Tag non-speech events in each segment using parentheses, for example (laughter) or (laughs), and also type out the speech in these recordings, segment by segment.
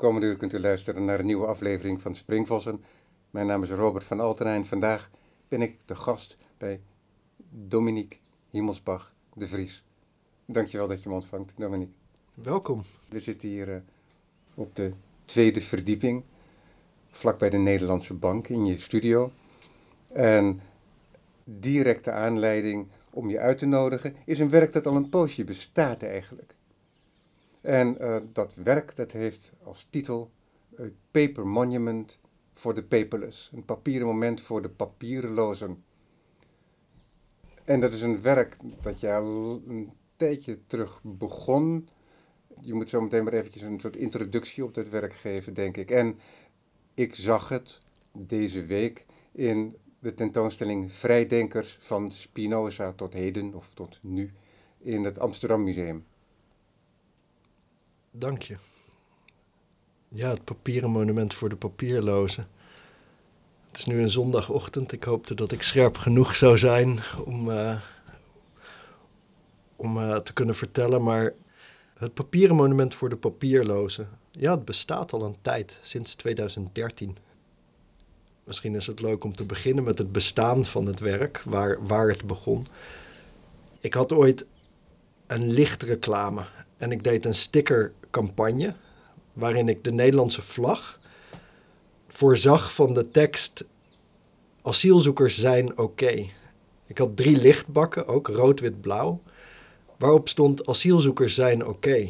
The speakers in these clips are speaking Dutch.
Komende uur kunt u luisteren naar een nieuwe aflevering van Springvossen. Mijn naam is Robert van Altena en vandaag ben ik de gast bij Dominique Himmelsbach de Vries. Dankjewel dat je me ontvangt, Dominique. Welkom. We zitten hier uh, op de tweede verdieping, vlakbij de Nederlandse Bank in je studio. En directe aanleiding om je uit te nodigen is een werk dat al een poosje bestaat eigenlijk. En uh, dat werk dat heeft als titel A Paper Monument for the Paperless. Een papieren moment voor de papierenlozen. En dat is een werk dat al een tijdje terug begon. Je moet zo meteen maar eventjes een soort introductie op dat werk geven, denk ik. En ik zag het deze week in de tentoonstelling Vrijdenkers van Spinoza tot heden of tot nu in het Amsterdam Museum. Dank je. Ja, het papieren monument voor de papierlozen. Het is nu een zondagochtend. Ik hoopte dat ik scherp genoeg zou zijn om, uh, om uh, te kunnen vertellen. Maar het papieren monument voor de papierlozen. Ja, het bestaat al een tijd, sinds 2013. Misschien is het leuk om te beginnen met het bestaan van het werk, waar, waar het begon. Ik had ooit een lichtreclame en ik deed een stickercampagne waarin ik de Nederlandse vlag voorzag van de tekst asielzoekers zijn oké. Ik had drie lichtbakken, ook rood, wit, blauw, waarop stond asielzoekers zijn oké.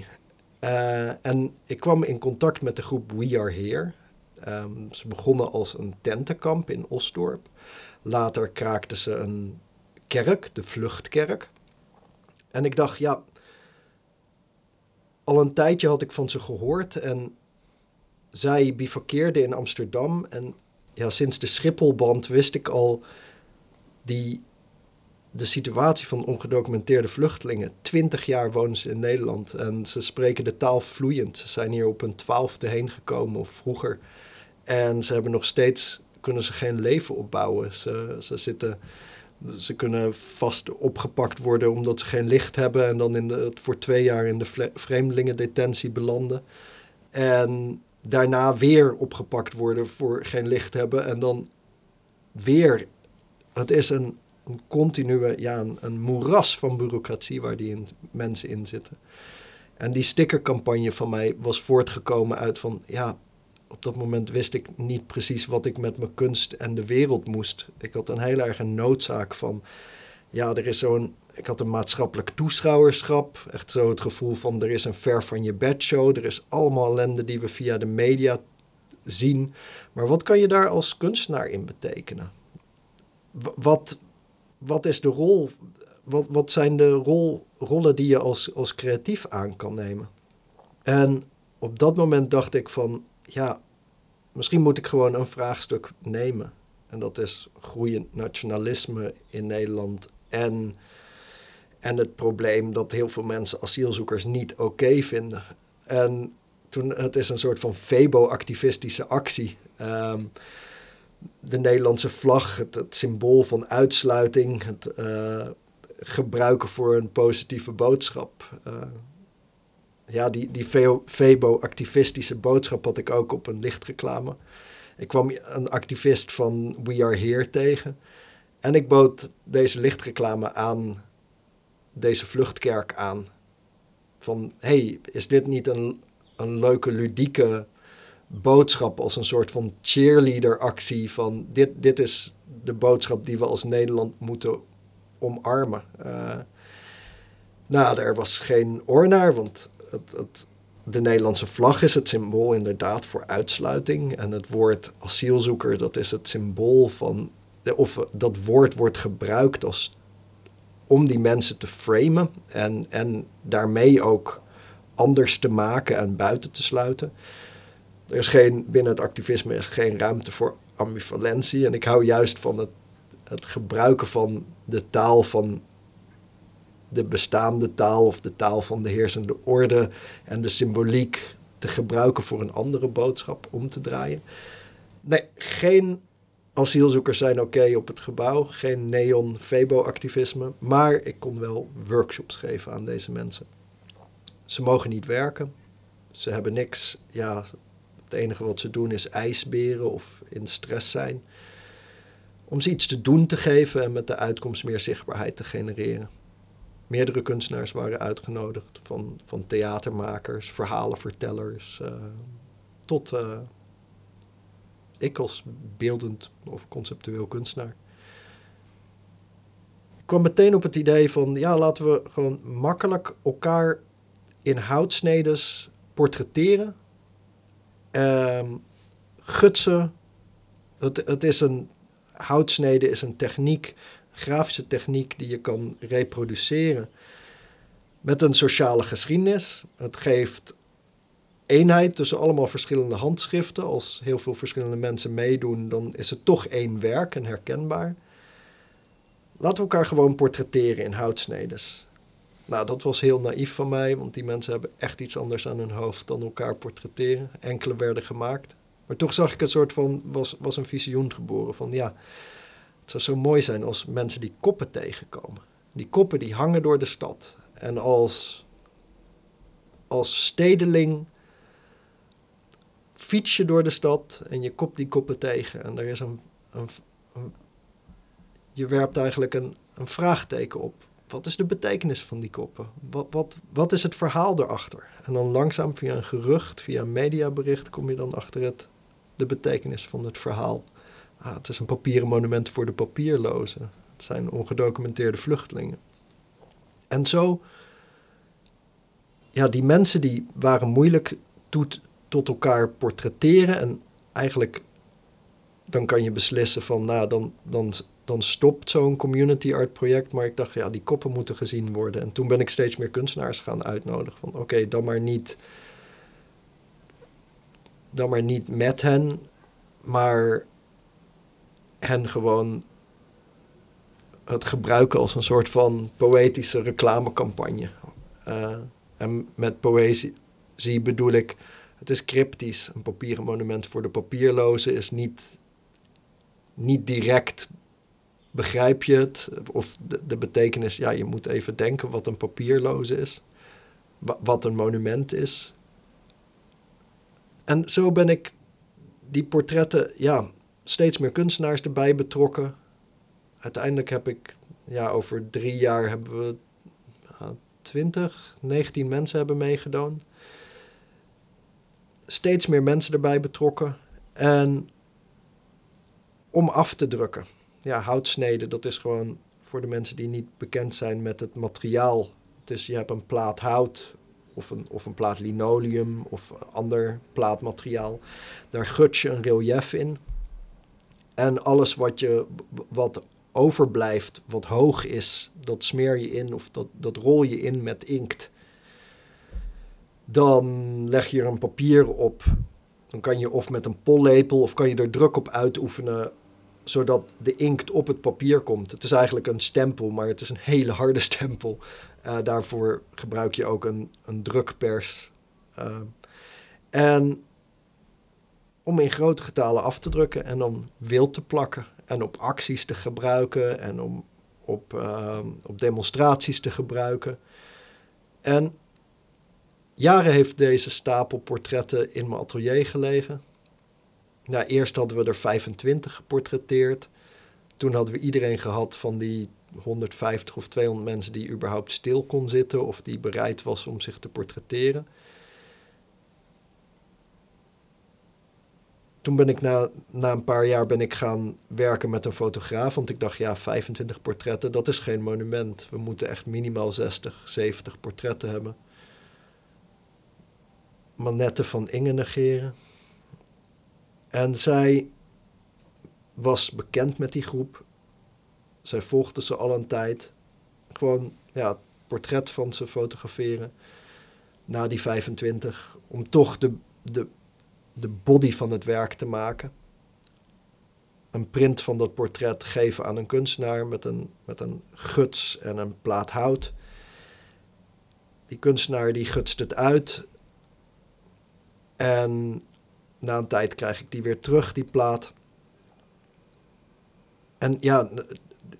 Uh, en ik kwam in contact met de groep We Are Here. Um, ze begonnen als een tentenkamp in Osdorp. Later kraakten ze een kerk, de Vluchtkerk. En ik dacht, ja, al een tijdje had ik van ze gehoord en zij bivakkeerde in Amsterdam. En ja, sinds de Schipholband wist ik al die, de situatie van ongedocumenteerde vluchtelingen. Twintig jaar wonen ze in Nederland en ze spreken de taal vloeiend. Ze zijn hier op een twaalfde heen gekomen of vroeger. En ze hebben nog steeds, kunnen ze geen leven opbouwen. Ze, ze zitten ze kunnen vast opgepakt worden omdat ze geen licht hebben en dan in de, voor twee jaar in de vreemdelingendetentie belanden. En daarna weer opgepakt worden voor geen licht hebben en dan weer. Het is een, een continue, ja, een, moeras van bureaucratie waar die mensen in zitten. En die stickercampagne van mij was voortgekomen uit van, ja, op dat moment wist ik niet precies wat ik met mijn kunst en de wereld moest. Ik had een heel erg een noodzaak van, ja, er is zo'n, ik had een maatschappelijk toeschouwerschap. Echt zo het gevoel van, er is een ver van je bed show. Er is allemaal ellende die we via de media zien. Maar wat kan je daar als kunstenaar in betekenen? Wat, wat is de rol, wat, wat zijn de rol, rollen die je als, als creatief aan kan nemen? En op dat moment dacht ik van, ja, misschien moet ik gewoon een vraagstuk nemen. En dat is groeiend nationalisme in Nederland en, en het probleem dat heel veel mensen asielzoekers niet oké vinden. En toen, het is een soort van febo-activistische actie. Um, de Nederlandse vlag, het, symbool van uitsluiting, het uh, gebruiken voor een positieve boodschap. Uh, ja, die, die Febo-activistische boodschap had ik ook op een lichtreclame. Ik kwam een activist van We Are Here tegen. En ik bood deze lichtreclame aan, deze vluchtkerk aan. Van, hey, is dit niet een, een leuke, ludieke boodschap als een soort van cheerleader-actie van dit, dit is de boodschap die we als Nederland moeten omarmen. Uh, nou, er was geen oor naar, want de Nederlandse vlag is het symbool inderdaad voor uitsluiting. En het woord asielzoeker, dat is het symbool van. Of dat woord wordt gebruikt als, om die mensen te framen en, en daarmee ook anders te maken en buiten te sluiten. Er is geen, binnen het activisme is geen ruimte voor ambivalentie. En ik hou juist van het, het gebruiken van de taal van de bestaande taal of de taal van de heersende orde en de symboliek te gebruiken voor een andere boodschap om te draaien. Nee, geen asielzoekers zijn oké op het gebouw, geen neon-febo-activisme, maar ik kon wel workshops geven aan deze mensen. Ze mogen niet werken, ze hebben niks, ja, Het enige wat ze doen is ijsberen of in stress zijn. Om ze iets te doen te geven en met de uitkomst meer zichtbaarheid te genereren. Meerdere kunstenaars waren uitgenodigd, van, van theatermakers, verhalenvertellers, uh, tot uh, ik als beeldend of conceptueel kunstenaar. Ik kwam meteen op het idee van, ja, laten we gewoon makkelijk elkaar in houtsnedes portretteren. Uh, gutsen. Het, het is een, houtsnede is een techniek, grafische techniek die je kan reproduceren met een sociale geschiedenis. Het geeft eenheid tussen allemaal verschillende handschriften. Als heel veel verschillende mensen meedoen, dan is het toch één werk en herkenbaar. Laten we elkaar gewoon portretteren in houtsnedes. Nou, dat was heel naïef van mij, want die mensen hebben echt iets anders aan hun hoofd dan elkaar portretteren. Enkele werden gemaakt. Maar toch zag ik een soort van, was, was een visioen geboren van ja, het zou zo mooi zijn als mensen die koppen tegenkomen. Die koppen die hangen door de stad. En als, als stedeling fiets je door de stad en je kopt die koppen tegen. En er is een, een, je werpt eigenlijk een, een vraagteken op wat is de betekenis van die koppen? Wat, wat, wat is het verhaal erachter? En dan langzaam via een gerucht, via een mediabericht, kom je dan achter het, de betekenis van het verhaal. Ah, het is een papieren monument voor de papierlozen. Het zijn ongedocumenteerde vluchtelingen. En zo, ja, die mensen die waren moeilijk tot, tot elkaar portretteren. En eigenlijk, dan kan je beslissen van, nou, dan, dan dan stopt zo'n community art project. Maar ik dacht, ja, die koppen moeten gezien worden. En toen ben ik steeds meer kunstenaars gaan uitnodigen. Van oké, dan maar niet. Dan maar niet met hen, maar hen gewoon het gebruiken als een soort van poëtische reclamecampagne. Uh, en met poëzie bedoel ik, het is cryptisch. Een papieren monument voor de papierlozen is niet, niet direct begrijp je het? Of de, de, betekenis, ja, je moet even denken wat een papierloze is, wat een monument is. En zo ben ik die portretten, ja, steeds meer kunstenaars erbij betrokken. Uiteindelijk heb ik, ja, over drie jaar hebben we twintig, 19 mensen hebben meegedaan. Steeds meer mensen erbij betrokken. En om af te drukken ja, houtsneden, dat is gewoon voor de mensen die niet bekend zijn met het materiaal. Het is, je hebt een plaat hout of een, of een plaat linoleum of ander plaatmateriaal. Daar gut je een relief in. En alles wat, je, wat overblijft, wat hoog is, dat smeer je in of dat, dat rol je in met inkt. Dan leg je er een papier op. Dan kan je of met een pollepel of kan je er druk op uitoefenen zodat de inkt op het papier komt. Het is eigenlijk een stempel, maar het is een hele harde (laughs) stempel. Uh, daarvoor gebruik je ook een, een drukpers. Uh, en om in grote getalen af te drukken en dan wild te plakken en op acties te gebruiken en om op, uh, op demonstraties te gebruiken. En jaren heeft deze stapel portretten in mijn atelier gelegen. Nou, eerst hadden we er 25 geportretteerd. Toen hadden we iedereen gehad van die 150 of 200 mensen die überhaupt stil kon zitten of die bereid was om zich te portretteren. Toen ben ik na, na een paar jaar ben ik gaan werken met een fotograaf, want ik dacht ja, 25 portretten, dat is geen monument. We moeten echt minimaal 60, 70 portretten hebben. Manette van Inge negeren. En zij was bekend met die groep. Zij volgde ze al een tijd. Gewoon ja, portret van ze fotograferen. Na die 25. Om toch de, de, de body van het werk te maken. Een print van dat portret geven aan een kunstenaar met een, met een guts en een plaat hout. Die kunstenaar die gutst het uit. En na een tijd krijg ik die weer terug, die plaat. En ja,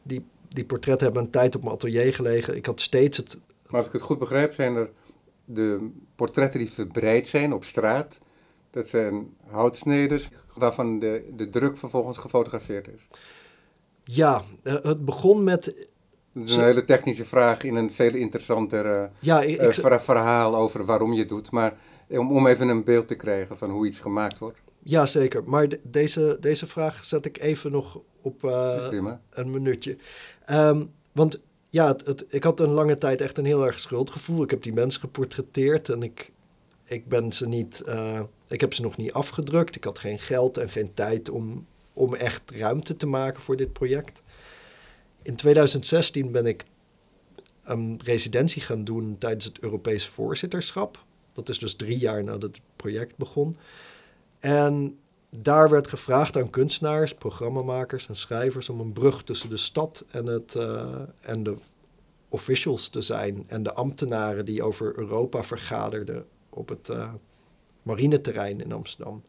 die, die portretten hebben een tijd op mijn atelier gelegen. Ik had steeds het... Maar als ik het goed begrijp, zijn er de portretten die verbreid zijn op straat, Dat zijn houtsneders waarvan de, de druk vervolgens gefotografeerd is. Ja, eh, het begon met... Dat is een hele technische vraag in een veel interessanter ja, ik, uh, verhaal over waarom je het doet. Maar om, om even een beeld te krijgen van hoe iets gemaakt wordt. Ja, zeker. Maar deze, deze vraag zet ik even nog op uh, een minuutje. Um, want ja, het, het, ik had een lange tijd echt een heel erg schuldgevoel. Ik heb die mensen geportretteerd en ik, ik ben ze niet... Uh, ik heb ze nog niet afgedrukt. Ik had geen geld en geen tijd om, om echt ruimte te maken voor dit project. In 2016 ben ik een residentie gaan doen tijdens het Europees voorzitterschap. Dat is dus drie jaar nadat het project begon. En daar werd gevraagd aan kunstenaars, programmamakers en schrijvers om een brug tussen de stad en, het, uh, en de officials te zijn. En de ambtenaren die over Europa vergaderden op het uh, marineterrein in Amsterdam.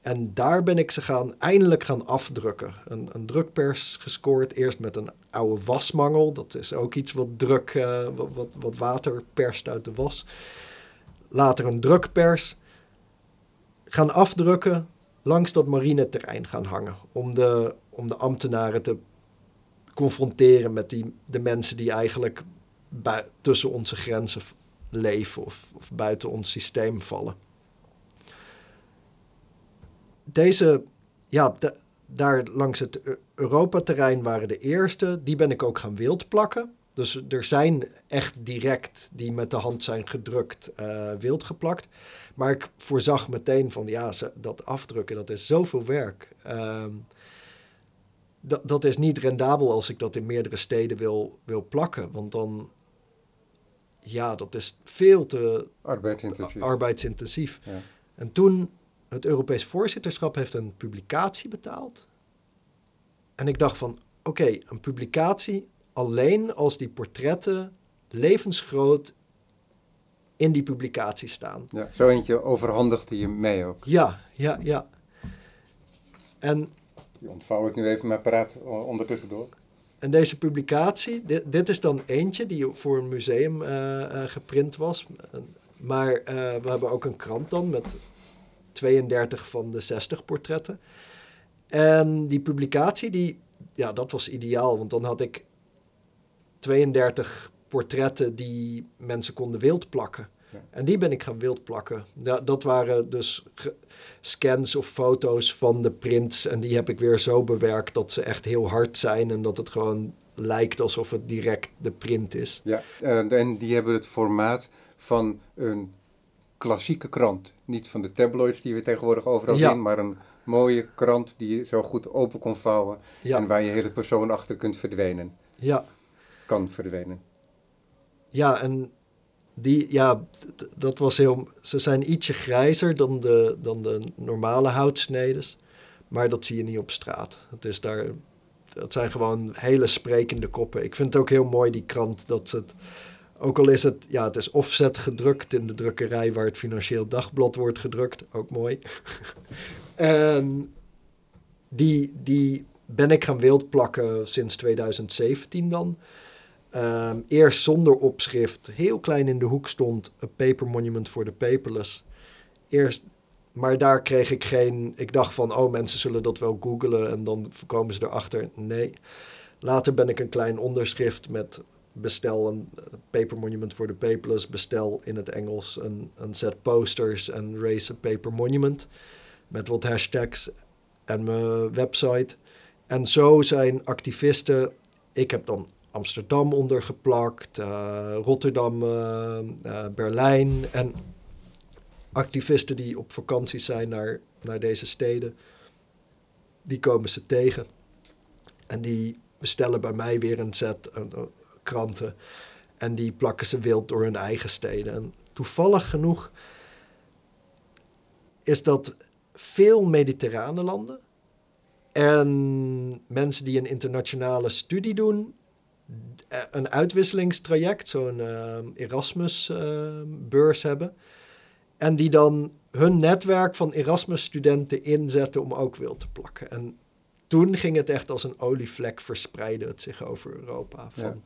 En daar ben ik ze gaan, eindelijk gaan afdrukken. Een, een drukpers gescoord, eerst met een oude wasmangel. Dat is ook iets wat druk, wat, wat, wat water perst uit de was. Later een drukpers gaan afdrukken, langs dat marineterrein gaan hangen. Om de, om de ambtenaren te confronteren met die, de mensen die eigenlijk tussen onze grenzen leven of, of buiten ons systeem vallen. Deze, ja, daar langs het Europa-terrein waren de eerste. Die ben ik ook gaan wild plakken. Dus er zijn echt direct die met de hand zijn gedrukt, uh, wild geplakt. Maar ik voorzag meteen van ja, dat afdrukken, dat is zoveel werk. Ehm, dat, dat is niet rendabel als ik dat in meerdere steden wil, wil plakken. Want dan, ja, dat is veel te arbeidsintensief. arbeidsintensief. Ja. En toen, het Europees voorzitterschap heeft een publicatie betaald. En ik dacht van, oké, een publicatie alleen als die portretten levensgroot in die publicatie staan. Ja, zo eentje overhandigde je mij ook. Ja, ja, ja. En... Die ontvouw ik nu even mijn paraat ondertussen door. En deze publicatie, dit, dit, is dan eentje die voor een museum uh, uh, geprint was. Maar uh, we hebben ook een krant dan met 32 van de 60 portretten. En die publicatie, die, ja, dat was ideaal, want dan had ik 32 portretten die mensen konden wild plakken. En die ben ik gaan wild plakken. Ja, dat waren dus scans of foto's van de prints. En die heb ik weer zo bewerkt dat ze echt heel hard zijn. En dat het gewoon lijkt alsof het direct de print is. Ja, en die hebben het formaat van een klassieke krant. Niet van de tabloids die we tegenwoordig overal zien, maar een mooie krant die je zo goed open kon vouwen. En waar je hele persoon achter kunt verdwijnen. Ja. Kan verdwijnen. Ja, en die, ja, dat was heel. Ze zijn ietsje grijzer dan de, dan de normale houtsnedes. Maar dat zie je niet op straat. Het is daar. Het zijn gewoon hele sprekende koppen. Ik vind het ook heel mooi, die krant, dat het. Ook al is het, ja, het is offset gedrukt in de drukkerij waar het Financieel Dagblad wordt gedrukt. Ook mooi. (laughs) en die, die ben ik gaan wild plakken sinds 2017 dan. Um, eerst zonder opschrift, heel klein in de hoek stond A Paper Monument for the Paperless. Eerst, maar daar kreeg ik geen. Ik dacht van, oh, mensen zullen dat wel googlen en dan komen ze erachter. Nee. Later ben ik een klein onderschrift met bestel een Paper Monument for the Paperless, bestel in het Engels een, een set posters en raise a Paper Monument met wat hashtags en mijn website. En zo zijn activisten. Ik heb dan Amsterdam ondergeplakt, uh, Rotterdam, uh, Berlijn. En activisten die op vakantie zijn naar, naar deze steden, die komen ze tegen. En die bestellen bij mij weer een set kranten. En die plakken ze wild door hun eigen steden. En toevallig genoeg is dat veel mediterrane landen. En mensen die een internationale studie doen, eh, een uitwisselingstraject, zo'n uh, Erasmus-beurs hebben. En die dan hun netwerk van Erasmus-studenten inzetten om ook wild te plakken. En toen ging het echt als een olievlek verspreiden het zich over Europa. Van... Ja.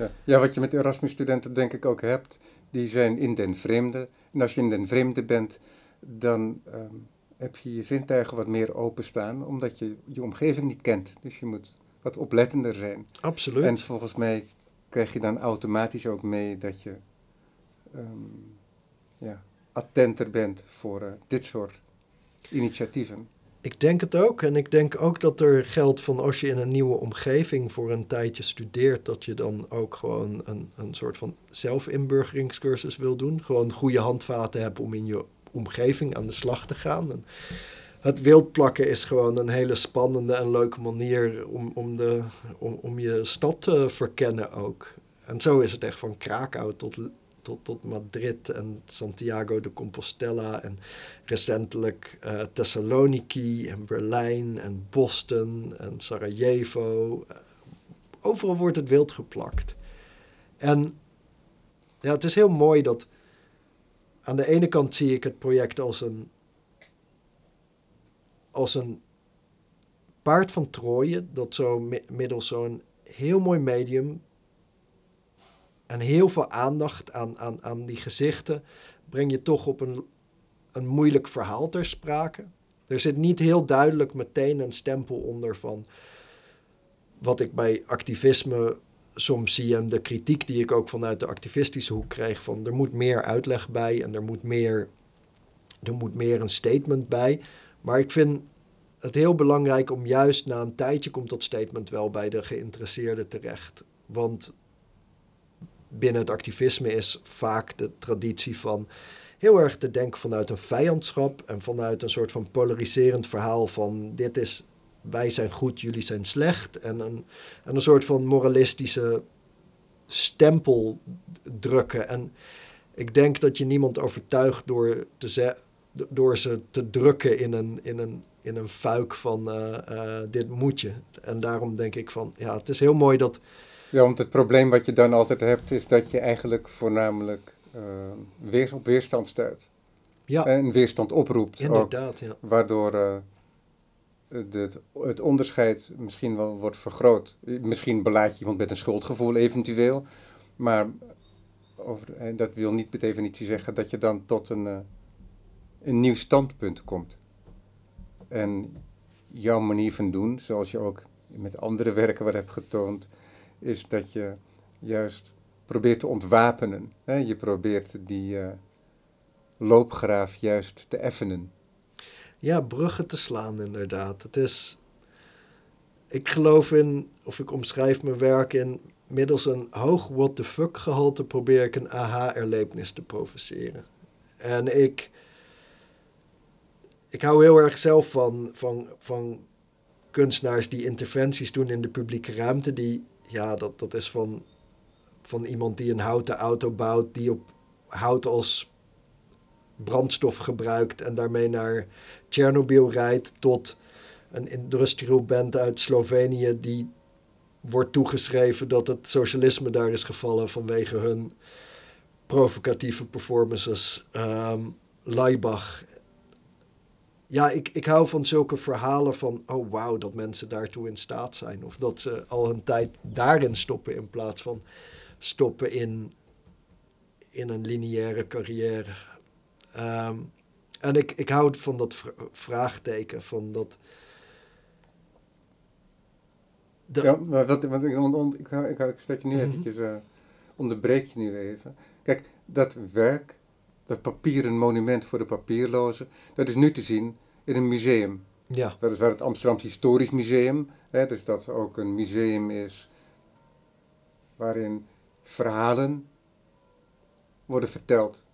Ja. ja. wat je met Erasmus-studenten denk ik ook hebt, die zijn in den vreemde. En als je in den vreemde bent, dan ehm, heb je je zintuigen wat meer openstaan, omdat je je omgeving niet kent. Dus je moet wat oplettender zijn. Absoluut. En volgens mij krijg je dan automatisch ook mee dat je ehm, ja, attenter bent voor eh, dit soort initiatieven. Ik denk het ook. En ik denk ook dat er geldt van als je in een nieuwe omgeving voor een tijdje studeert, dat je dan ook gewoon een, een soort van zelfinburgeringscursus wil doen. Gewoon goede handvaten hebben om in je omgeving aan de slag te gaan. Het wildplakken is gewoon een hele spannende en leuke manier om, om, de, om, om je stad te verkennen ook. En zo is het echt van Krakau tot tot, tot Madrid en Santiago de Compostela en recentelijk uh, Thessaloniki en Berlijn en Boston en Sarajevo. overal wordt het wild geplakt. En ja, het is heel mooi dat aan de ene kant zie ik het project als een, als een paard van Troje, dat zo middels zo'n heel mooi medium en heel veel aandacht aan, aan, aan die gezichten breng je toch op een, een moeilijk verhaal ter sprake. Er zit niet heel duidelijk meteen een stempel onder van wat ik bij activisme soms zie en de kritiek die ik ook vanuit de activistische hoek kreeg van er moet meer uitleg bij en er moet meer, er moet meer een statement bij. Maar ik vind het heel belangrijk om juist na een tijdje komt dat statement wel bij de geïnteresseerden terecht. Want binnen het activisme is vaak de traditie van heel erg te denken vanuit een vijandschap en vanuit een soort van polariserend verhaal van dit is wij zijn goed, jullie zijn slecht en een, en een soort van moralistische stempel drukken. En ik denk dat je niemand overtuigt door, te door ze te drukken in een, in een, in een fuik van uh, uh, dit moet je. En daarom denk ik van ja, het is heel mooi dat ja, want het probleem wat je dan altijd hebt is dat je eigenlijk voornamelijk uh, weer, op weerstand stuit. Ja. En weerstand oproept. Inderdaad, ja. Waardoor uh, het, het onderscheid misschien wel wordt vergroot. Misschien belaat je iemand met een schuldgevoel eventueel. Maar over, en dat wil niet per definitie zeggen dat je dan tot een, uh, een nieuw standpunt komt. En jouw manier van doen, zoals je ook met andere werken wat hebt getoond, is dat je juist probeert te ontwapenen. Hè? Je probeert die uh, loopgraaf juist te effenen. Ja, bruggen te slaan inderdaad. Het is, ik geloof in, of ik omschrijf mijn werk in, middels een hoog what the fuck gehalte probeer ik een aha-erlevenis te provoceren. En ik, ik hou heel erg zelf van, van, van kunstenaars die interventies doen in de publieke ruimte, die ja, dat, dat is van, van iemand die een houten auto bouwt, die op hout als brandstof gebruikt en daarmee naar Tsjernobyl rijdt, tot een industrial band uit Slovenië die wordt toegeschreven dat het socialisme daar is gevallen vanwege hun provocatieve performances. Um, Leibach ja, ik, ik hou van zulke verhalen van, oh wauw, dat mensen daartoe in staat zijn. Of dat ze al hun tijd daarin stoppen in plaats van stoppen in, in een lineaire carrière. Ehm, en ik, ik hou van dat vraagteken, van dat... Ja, maar wat, wat ik, ik, ik, ik stel je nu mhm. eventjes, uh, onderbreek je nu even. Kijk, dat werk dat papieren monument voor de papierlozen, dat is nu te zien in een museum. Ja. Dat is waar het Amsterdam Historisch Museum, hè, dus dat ook een museum is waarin verhalen worden verteld.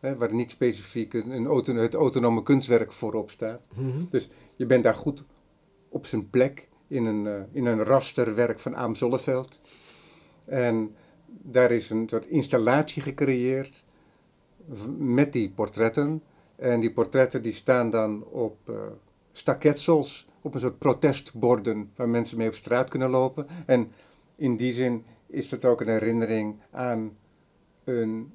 Hè, waar niet specifiek een, een het autonome kunstwerk voorop staat. Mhm. Dus je bent daar goed op zijn plek in een, uh, in een rasterwerk van Aam Zolleveld. En daar is een soort installatie gecreëerd met die portretten. En die portretten die staan dan op uh, staketsels, op een soort protestborden waar mensen mee op straat kunnen lopen. En in die zin is het ook een herinnering aan een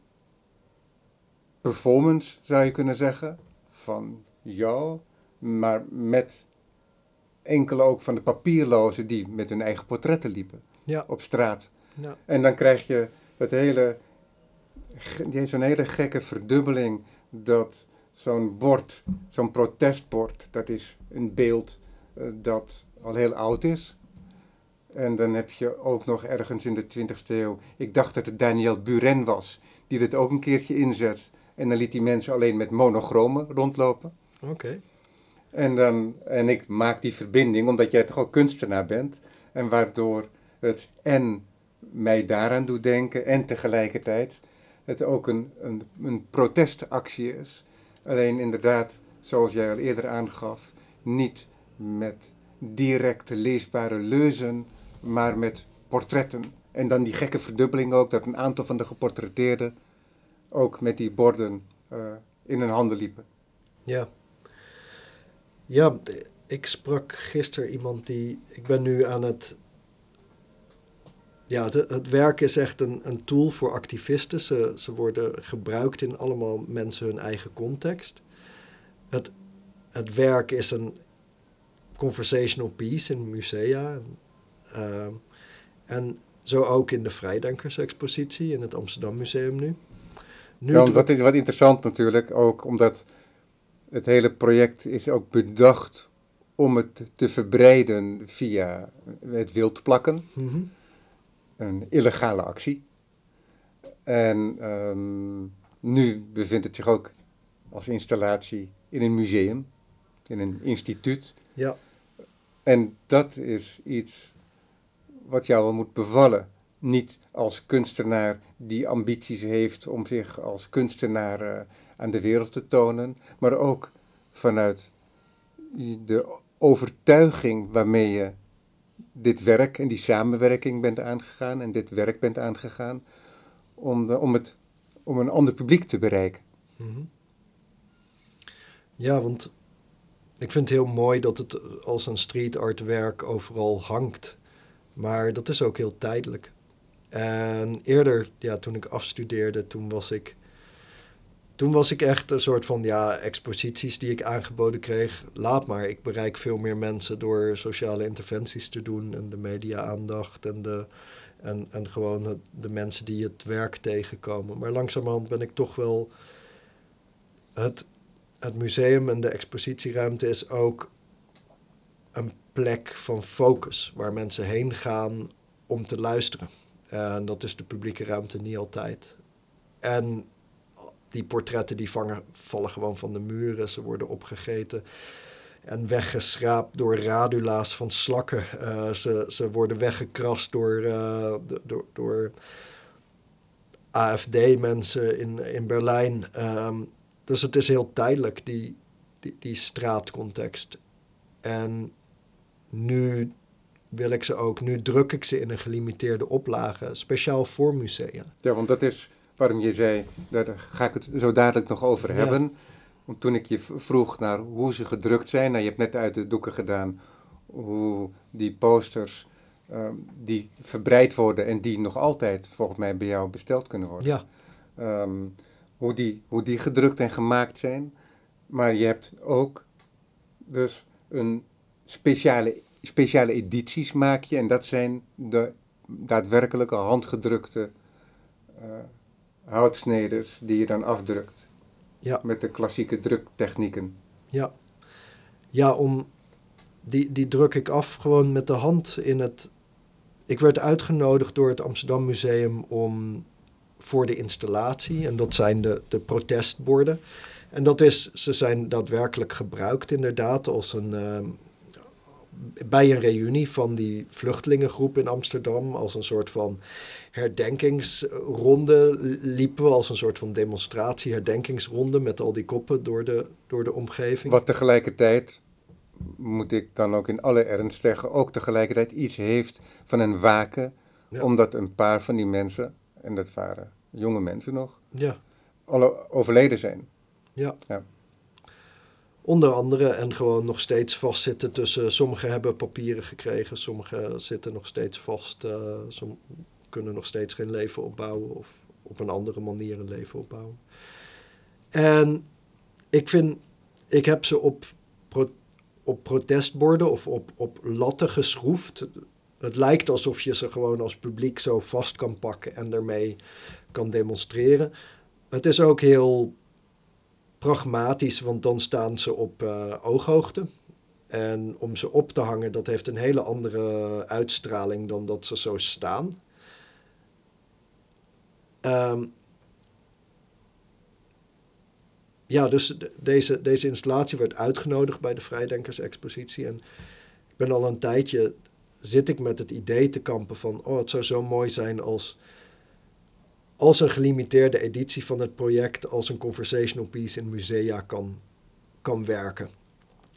performance, zou je kunnen zeggen, van jou, maar met enkele ook van de papierlozen die met hun eigen portretten liepen ja. op straat. Ja. En dan krijg je het hele die heeft zo'n hele gekke verdubbeling dat zo'n bord, zo'n protestbord, dat is een beeld eh, dat al heel oud is. En dan heb je ook nog ergens in de 20e eeuw, ik dacht dat het Daniel Buren was, die dit ook een keertje inzet. En dan liet die mensen alleen met monochromen rondlopen. Oké. En, dan, en ik maak die verbinding omdat jij toch ook kunstenaar bent. En waardoor het en mij daaraan doet denken en tegelijkertijd het ook een, een, een protestactie is. Alleen inderdaad, zoals jij al eerder aangaf, niet met directe leesbare leuzen, maar met portretten. En dan die gekke verdubbeling ook, dat een aantal van de geportretteerden ook met die borden uh, in hun handen liepen. Ja. Ja, ik sprak gisteren iemand die. Ik ben nu aan het. Ja, het, het werk is echt een, een tool voor activisten. Ze, ze worden gebruikt in allemaal mensen hun eigen context. Het, het werk is een conversational piece in musea. Uh, en zo ook in de Vrijdenkers-expositie in het Amsterdam Museum nu. nu ja, wat, wat interessant natuurlijk, ook omdat het hele project is ook bedacht om het te verbreiden via het wildplakken. Mm Een illegale actie. En um, nu bevindt het zich ook als installatie in een museum, in een instituut. Ja. En dat is iets wat jou wel moet bevallen. Niet als kunstenaar die ambities heeft om zich als kunstenaar uh, aan de wereld te tonen, maar ook vanuit de overtuiging waarmee je dit werk en die samenwerking bent aangegaan en dit werk bent aangegaan om, de, om, het, om een ander publiek te bereiken. Mhm. Ja, want ik vind het heel mooi dat het als een street art werk overal hangt. Maar dat is ook heel tijdelijk. En eerder, ja, toen ik afstudeerde, toen was ik toen was ik echt een soort van ja, exposities die ik aangeboden kreeg. Laat maar, ik bereik veel meer mensen door sociale interventies te doen en de media-aandacht en, de, en, en gewoon de mensen die het werk tegenkomen. Maar langzamerhand ben ik toch wel. Het, het museum en de expositieruimte is ook een plek van focus waar mensen heen gaan om te luisteren. En dat is de publieke ruimte niet altijd. En die portretten die vangen, vallen gewoon van de muren. Ze worden opgegeten en weggeschraapt door radula's van slakken. Uh, ze, ze worden weggekrast door, uh, door, door AFD-mensen in, in Berlijn. Um, dus het is heel tijdelijk, die, die, die straatcontext. En nu wil ik ze ook, nu druk ik ze in een gelimiteerde oplage, speciaal voor musea. Ja, want dat is waarom je zei, daar ga ik het zo dadelijk nog over hebben. Want toen ik je vroeg naar hoe ze gedrukt zijn, nou, je hebt net uit de doeken gedaan hoe die posters ehm, die verbreid worden en die nog altijd volgens mij bij jou besteld kunnen worden. Ja. Ehm, hoe, die, hoe die gedrukt en gemaakt zijn. Maar je hebt ook dus een speciale, speciale edities maak je en dat zijn de daadwerkelijke handgedrukte uh, houtsneders die je dan afdrukt. Ja. Met de klassieke druktechnieken. Ja, ja om, die, die druk ik af gewoon met de hand in het... Ik werd uitgenodigd door het Amsterdam Museum om voor de installatie, en dat zijn de, de protestborden. En dat is, ze zijn daadwerkelijk gebruikt inderdaad als een, uh, bij een reunie van die vluchtelingengroep in Amsterdam, als een soort van herdenkingsronde liepen we als een soort van demonstratie, herdenkingsronde met al die koppen door de, door de omgeving. Wat tegelijkertijd, moet ik dan ook in alle ernst zeggen, ook tegelijkertijd iets heeft van een waken, omdat een paar van die mensen, en dat waren jonge mensen nog, ja. alle overleden zijn. Ja. ja. Onder andere en gewoon nog steeds vastzitten tussen. Sommigen hebben papieren gekregen, sommigen zitten nog steeds vast. Uh, kunnen nog steeds geen leven opbouwen of op een andere manier een leven opbouwen. En ik vind, ik heb ze op, op protestborden of op, op latten geschroefd. Het lijkt alsof je ze gewoon als publiek zo vast kan pakken en daarmee kan demonstreren. Het is ook heel pragmatisch, want dan staan ze op uh, ooghoogte. En om ze op te hangen, dat heeft een hele andere uitstraling dan dat ze zo staan. Um, ja, dus deze, deze installatie werd uitgenodigd bij de Vrijdenkers-expositie. En ik ben al een tijdje, zit ik met het idee te kampen van... oh, het zou zo mooi zijn als, als een gelimiteerde editie van het project... als een conversational piece in musea kan, kan werken.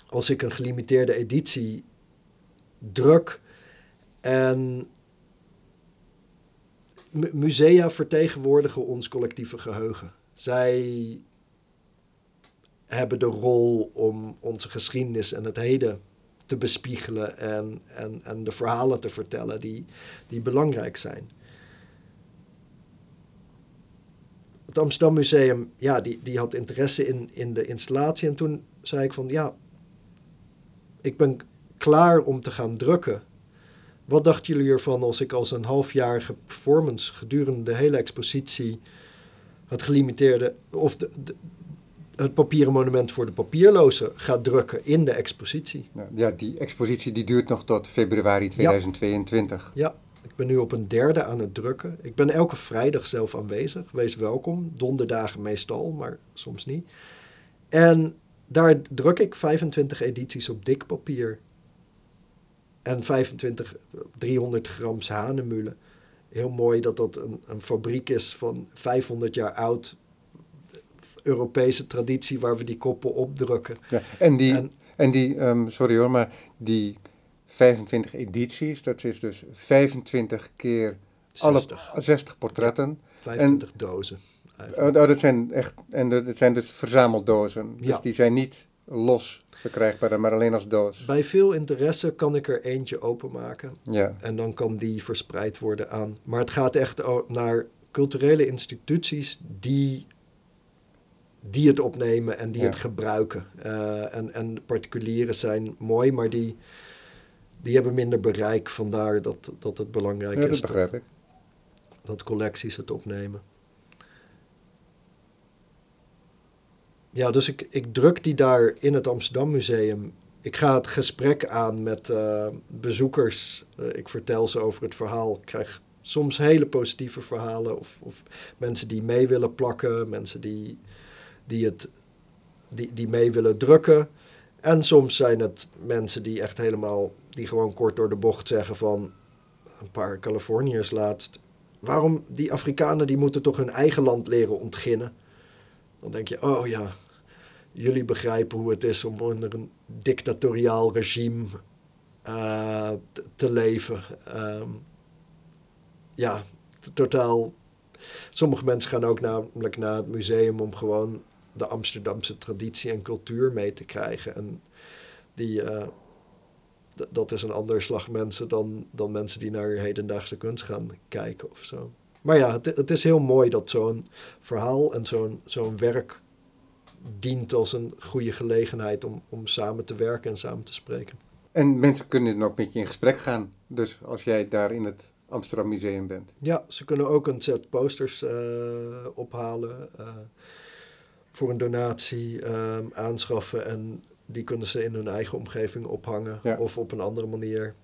Als ik een gelimiteerde editie druk en musea vertegenwoordigen ons collectieve geheugen. Zij hebben de rol om onze geschiedenis en het heden te bespiegelen en, en, en de verhalen te vertellen die, die belangrijk zijn. Het Amsterdam Museum, ja, die, die had interesse in, in de installatie. En toen zei ik van, ja, ik ben klaar om te gaan drukken. Wat dachten jullie ervan als ik als een halfjarige performance gedurende de hele expositie het gelimiteerde, of de, het papieren monument voor de papierlozen gaat drukken in de expositie. Ja, die expositie die duurt nog tot februari 2022. Ja. Ik ben nu op een derde aan het drukken. Ik ben elke vrijdag zelf aanwezig. Wees welkom. Donderdagen meestal, maar soms niet. En daar druk ik 25 edities op dik papier. En 25, 300 gram hanemulen. Heel mooi dat dat een, een fabriek is van 500 jaar oud Europese traditie waar we die koppen opdrukken. Ja, en die, en, die um, sorry hoor, maar die 25 edities, dat is dus 25 keer 60. alle 60 portretten. 25 en, dozen. Oh, oh, dat zijn echt, en dat zijn dus verzameldozen. Dus ja. die zijn niet los verkrijgbaar, maar alleen als doos. Bij veel interesse kan ik er eentje openmaken. Ja. En dan kan die verspreid worden aan. Maar het gaat echt naar culturele instituties die die het opnemen en die het gebruiken. Uh, en, en particulieren zijn mooi, maar die, die hebben minder bereik. Vandaar dat, dat het belangrijk ja, is dat, begrijp ik. dat collecties het opnemen. Ja, dus ik, ik druk die daar in het Amsterdam Museum. Ik ga het gesprek aan met uh, bezoekers. Uh, ik vertel ze over het verhaal. Ik krijg soms hele positieve verhalen. Of, of mensen die mee willen plakken. Mensen die die, het, die, die mee willen drukken. En soms zijn het mensen die echt helemaal, die gewoon kort door de bocht zeggen van een paar Californiërs laatst. Waarom die Afrikanen die moeten toch hun eigen land leren ontginnen? Dan denk je, oh ja, jullie begrijpen hoe het is om onder een dictatoriaal regime uh, te leven. Uh, ja, totaal. Sommige mensen gaan ook namelijk naar het museum om gewoon de Amsterdamse traditie en cultuur mee te krijgen. En die, uh, dat is een ander slag mensen dan, dan mensen die naar hedendaagse kunst gaan kijken of zo. Maar ja, het, het is heel mooi dat zo'n verhaal en zo'n zo'n werk dient als een goede gelegenheid om, om samen te werken en samen te spreken. En mensen kunnen dan ook met je in gesprek gaan. Dus als jij daar in het Amsterdam Museum bent. Ja, ze kunnen ook een set posters uh, ophalen. Uh, voor een donatie ehm, aanschaffen en die kunnen ze in hun eigen omgeving ophangen of op een andere manier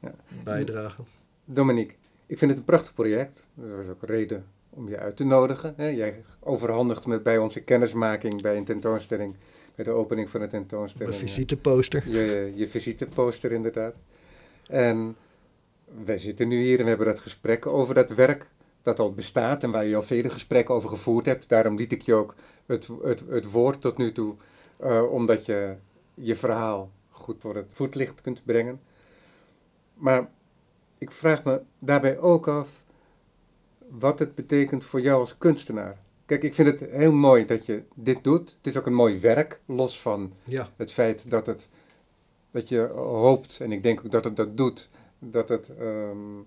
ja. bijdragen. Dominique, ik vind het een prachtig project. Dat is ook een reden om je uit te nodigen. Hè? Jij overhandigt me bij onze kennismaking bij een tentoonstelling, bij de opening van de tentoonstelling. Een visiteposter. Je, je visiteposter inderdaad. En wij zitten nu hier en we hebben dat gesprek over dat werk dat al bestaat en waar je al vele gesprekken over gevoerd hebt. Daarom liet ik je ook het, het, het woord tot nu toe, uh, omdat je je verhaal goed voor het voetlicht kunt brengen. Maar ik vraag me daarbij ook af wat het betekent voor jou als kunstenaar. Kijk, ik vind het heel mooi dat je dit doet. Het is ook een mooi werk, los van ja. het feit dat, het, dat je hoopt, en ik denk ook dat het dat doet, dat het um,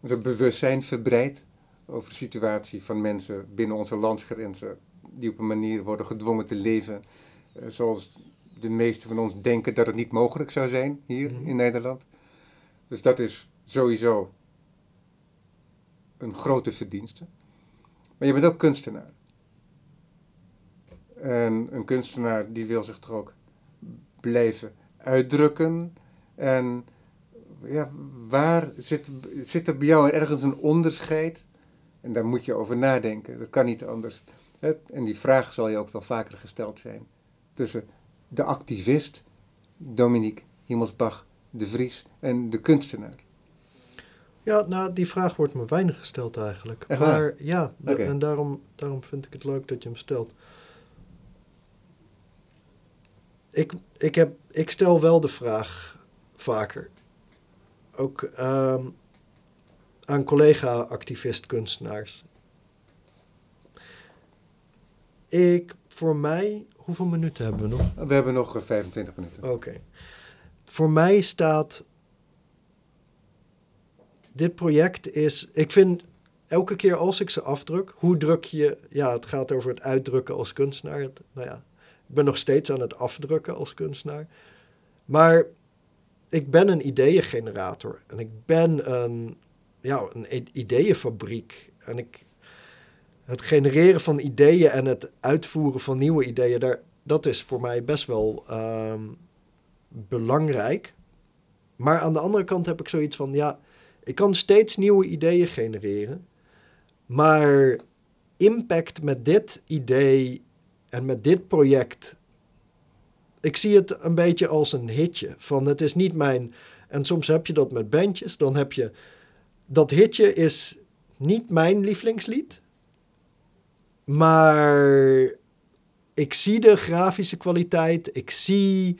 een bewustzijn verbreidt over de situatie van mensen binnen onze landsgrenzen, die op een manier worden gedwongen te leven uh, zoals de meesten van ons denken dat het niet mogelijk zou zijn hier mhm. in Nederland. Dus dat is sowieso een grote verdienste. Maar je bent ook kunstenaar. En een kunstenaar die wil zich toch ook blijven uitdrukken. En ja, waar zit, zit er bij jou ergens een onderscheid? En daar moet je over nadenken. Dat kan niet anders. En die vraag zal je ook wel vaker gesteld zijn. Tussen de activist, Dominique Himmelsbach de Vries, en de kunstenaar. Ja, nou, die vraag wordt me weinig gesteld eigenlijk. maar ja, en daarom, daarom vind ik het leuk dat je hem stelt. Ik, ik, heb, ik stel wel de vraag vaker. Ook ehm, aan collega-activist-kunstenaars. Ik, voor mij, hoeveel minuten hebben we nog? We hebben nog 25 eh, minuten. Oké. Voor mij staat. Dit project is. Ik vind elke keer als ik ze afdruk, hoe druk je. Ja, het gaat over het uitdrukken als kunstenaar. nou ja, ik ben nog steeds aan het afdrukken als kunstenaar. Maar ik ben een ideeëngenerator. En ik ben een, ja, een ideeënfabriek. En ik, het genereren van ideeën en het uitvoeren van nieuwe ideeën, daar, dat is voor mij best wel ehm, belangrijk. Maar aan de andere kant heb ik zoiets van, ja, ik kan steeds nieuwe ideeën genereren. Maar impact met dit idee en met dit project. Ik zie het een beetje als een hitje. Van het is niet mijn. En soms heb je dat met bandjes. Dan heb je. Dat hitje is niet mijn lievelingslied. Maar ik zie de grafische kwaliteit. Ik zie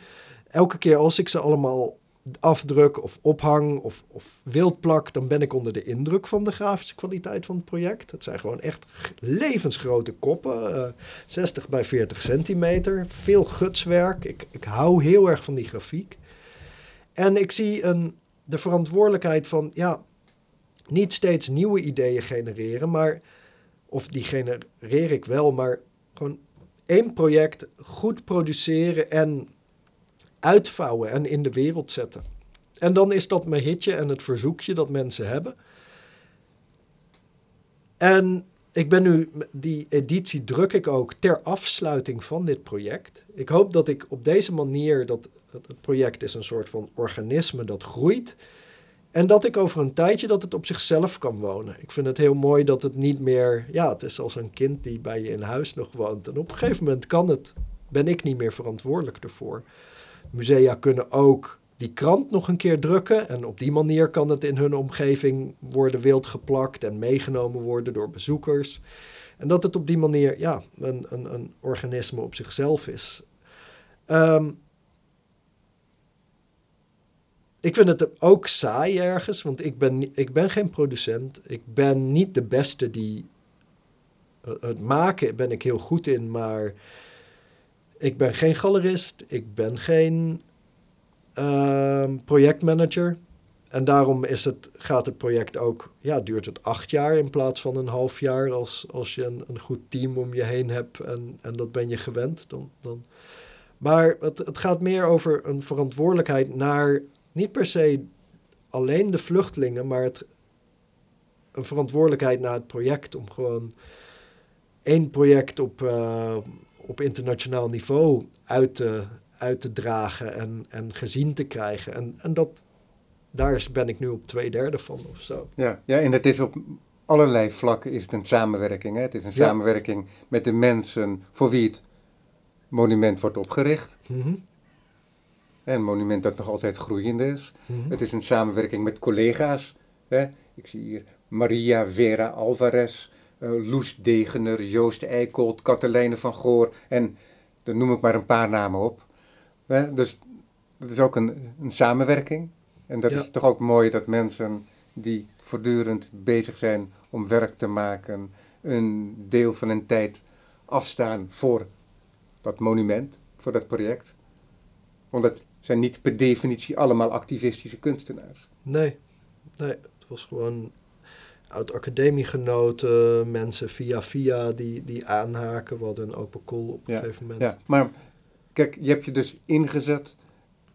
elke keer als ik ze allemaal afdruk of ophang of, of wildplak, dan ben ik onder de indruk van de grafische kwaliteit van het project. Het zijn gewoon echt levensgrote koppen, uh, eh, 60 bij 40 centimeter, veel gutswerk. Ik, ik hou heel erg van die grafiek. En ik zie een, de verantwoordelijkheid van, ja, niet steeds nieuwe ideeën genereren, maar, of die genereer ik wel, maar gewoon één project goed produceren en uitvouwen en in de wereld zetten. En dan is dat mijn hitje en het verzoekje dat mensen hebben. En ik ben nu, die editie druk ik ook ter afsluiting van dit project. Ik hoop dat ik op deze manier, dat het project is een soort van organisme dat groeit. En dat ik over een tijdje dat het op zichzelf kan wonen. Ik vind het heel mooi dat het niet meer, ja, het is als een kind die bij je in huis nog woont. En op een gegeven moment kan het, ben ik niet meer verantwoordelijk ervoor. Musea kunnen ook die krant nog een keer drukken. En op die manier kan het in hun omgeving worden wild geplakt en meegenomen worden door bezoekers. En dat het op die manier ja, een, een, een organisme op zichzelf is. Ehm, ik vind het ook saai ergens, want ik ben, ik ben geen producent. Ik ben niet de beste die. Het maken ben ik heel goed in, maar ik ben geen galerist, ik ben geen uh, projectmanager. En daarom is het, gaat het project ook, ja, duurt het acht jaar in plaats van een half jaar als, als je een, een goed team om je heen hebt en, en dat ben je gewend. Dan, dan. Maar het, het gaat meer over een verantwoordelijkheid naar niet per se alleen de vluchtelingen, maar het, een verantwoordelijkheid naar het project om gewoon één project op, uh, op internationaal niveau uit te, uit te dragen en, en gezien te krijgen. En, en dat, daar ben ik nu op twee derde van of zo. Ja, ja, en het is op allerlei vlakken is het een samenwerking. Hè? Het is een samenwerking met de mensen voor wie het monument wordt opgericht. Mm Een monument dat nog altijd groeiend is. Mhm. Het is een samenwerking met collega's. Hè? Ik zie hier Maria Vera Alvarez, uh, Loes Degener, Joost Eikolt, Katelijne van Goor en dan noem ik maar een paar namen op. dus dat is ook een, een samenwerking. En dat is toch ook mooi dat mensen die voortdurend bezig zijn om werk te maken, een deel van hun tijd afstaan voor dat monument, voor dat project. Want dat zijn niet per definitie allemaal activistische kunstenaars. Nee, nee, het was gewoon oud-academiegenoten, mensen via via die, die aanhaken. We hadden een open call op een gegeven moment. Ja, maar kijk, je hebt je dus ingezet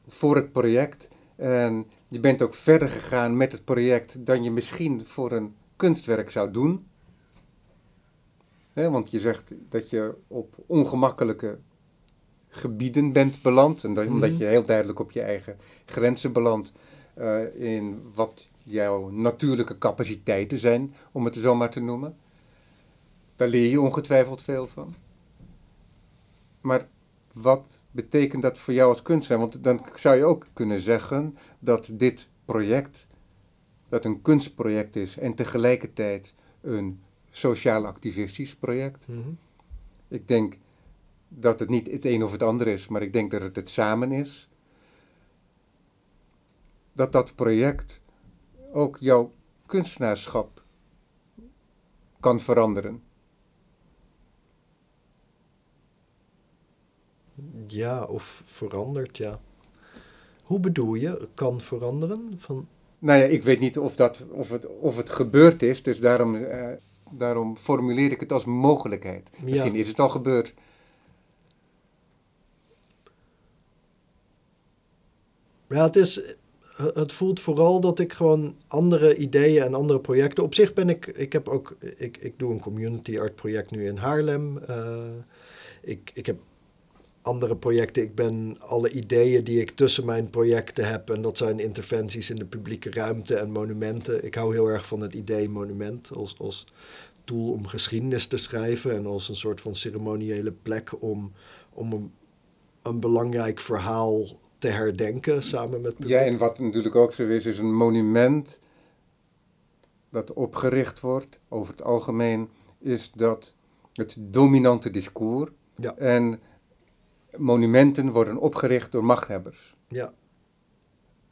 voor het project. En je bent ook verder gegaan met het project dan je misschien voor een kunstwerk zou doen. Want je zegt dat je op ongemakkelijke gebieden bent beland. En dat, Mhm. omdat je heel duidelijk op je eigen grenzen belandt. eh, in wat jouw natuurlijke capaciteiten zijn, om het zo maar te noemen. Daar leer je ongetwijfeld veel van. Maar wat betekent dat voor jou als kunstenaar? Want dan zou je ook kunnen zeggen dat dit project, dat een kunstproject is en tegelijkertijd een sociaal-activistisch project. Mhm. Ik denk dat het niet het een of het ander is, maar ik denk dat het het samen is. Dat dat project ook jouw kunstenaarschap kan veranderen. Ja, of verandert, ja. Hoe bedoel je, kan veranderen? Van, Nou ja, ik weet niet of, dat, of, het, of het gebeurd is, dus daarom, eh, daarom formuleer ik het als mogelijkheid. Misschien Ja. is het al gebeurd. Ja, het, is, het voelt vooral dat ik gewoon andere ideeën en andere projecten. Op zich ben ik, ik heb ook, ik, ik doe een community art project nu in Haarlem. Eh, ik, ik heb andere projecten. Ik ben alle ideeën die ik tussen mijn projecten heb. En dat zijn interventies in de publieke ruimte en monumenten. Ik hou heel erg van het idee monument als, als tool om geschiedenis te schrijven. En als een soort van ceremoniële plek om, om een, een belangrijk verhaal te herdenken samen met Ja, en wat natuurlijk ook zo is, is een monument dat opgericht wordt, over het algemeen, is dat het dominante discours. Ja. En monumenten worden opgericht door machthebbers. Ja.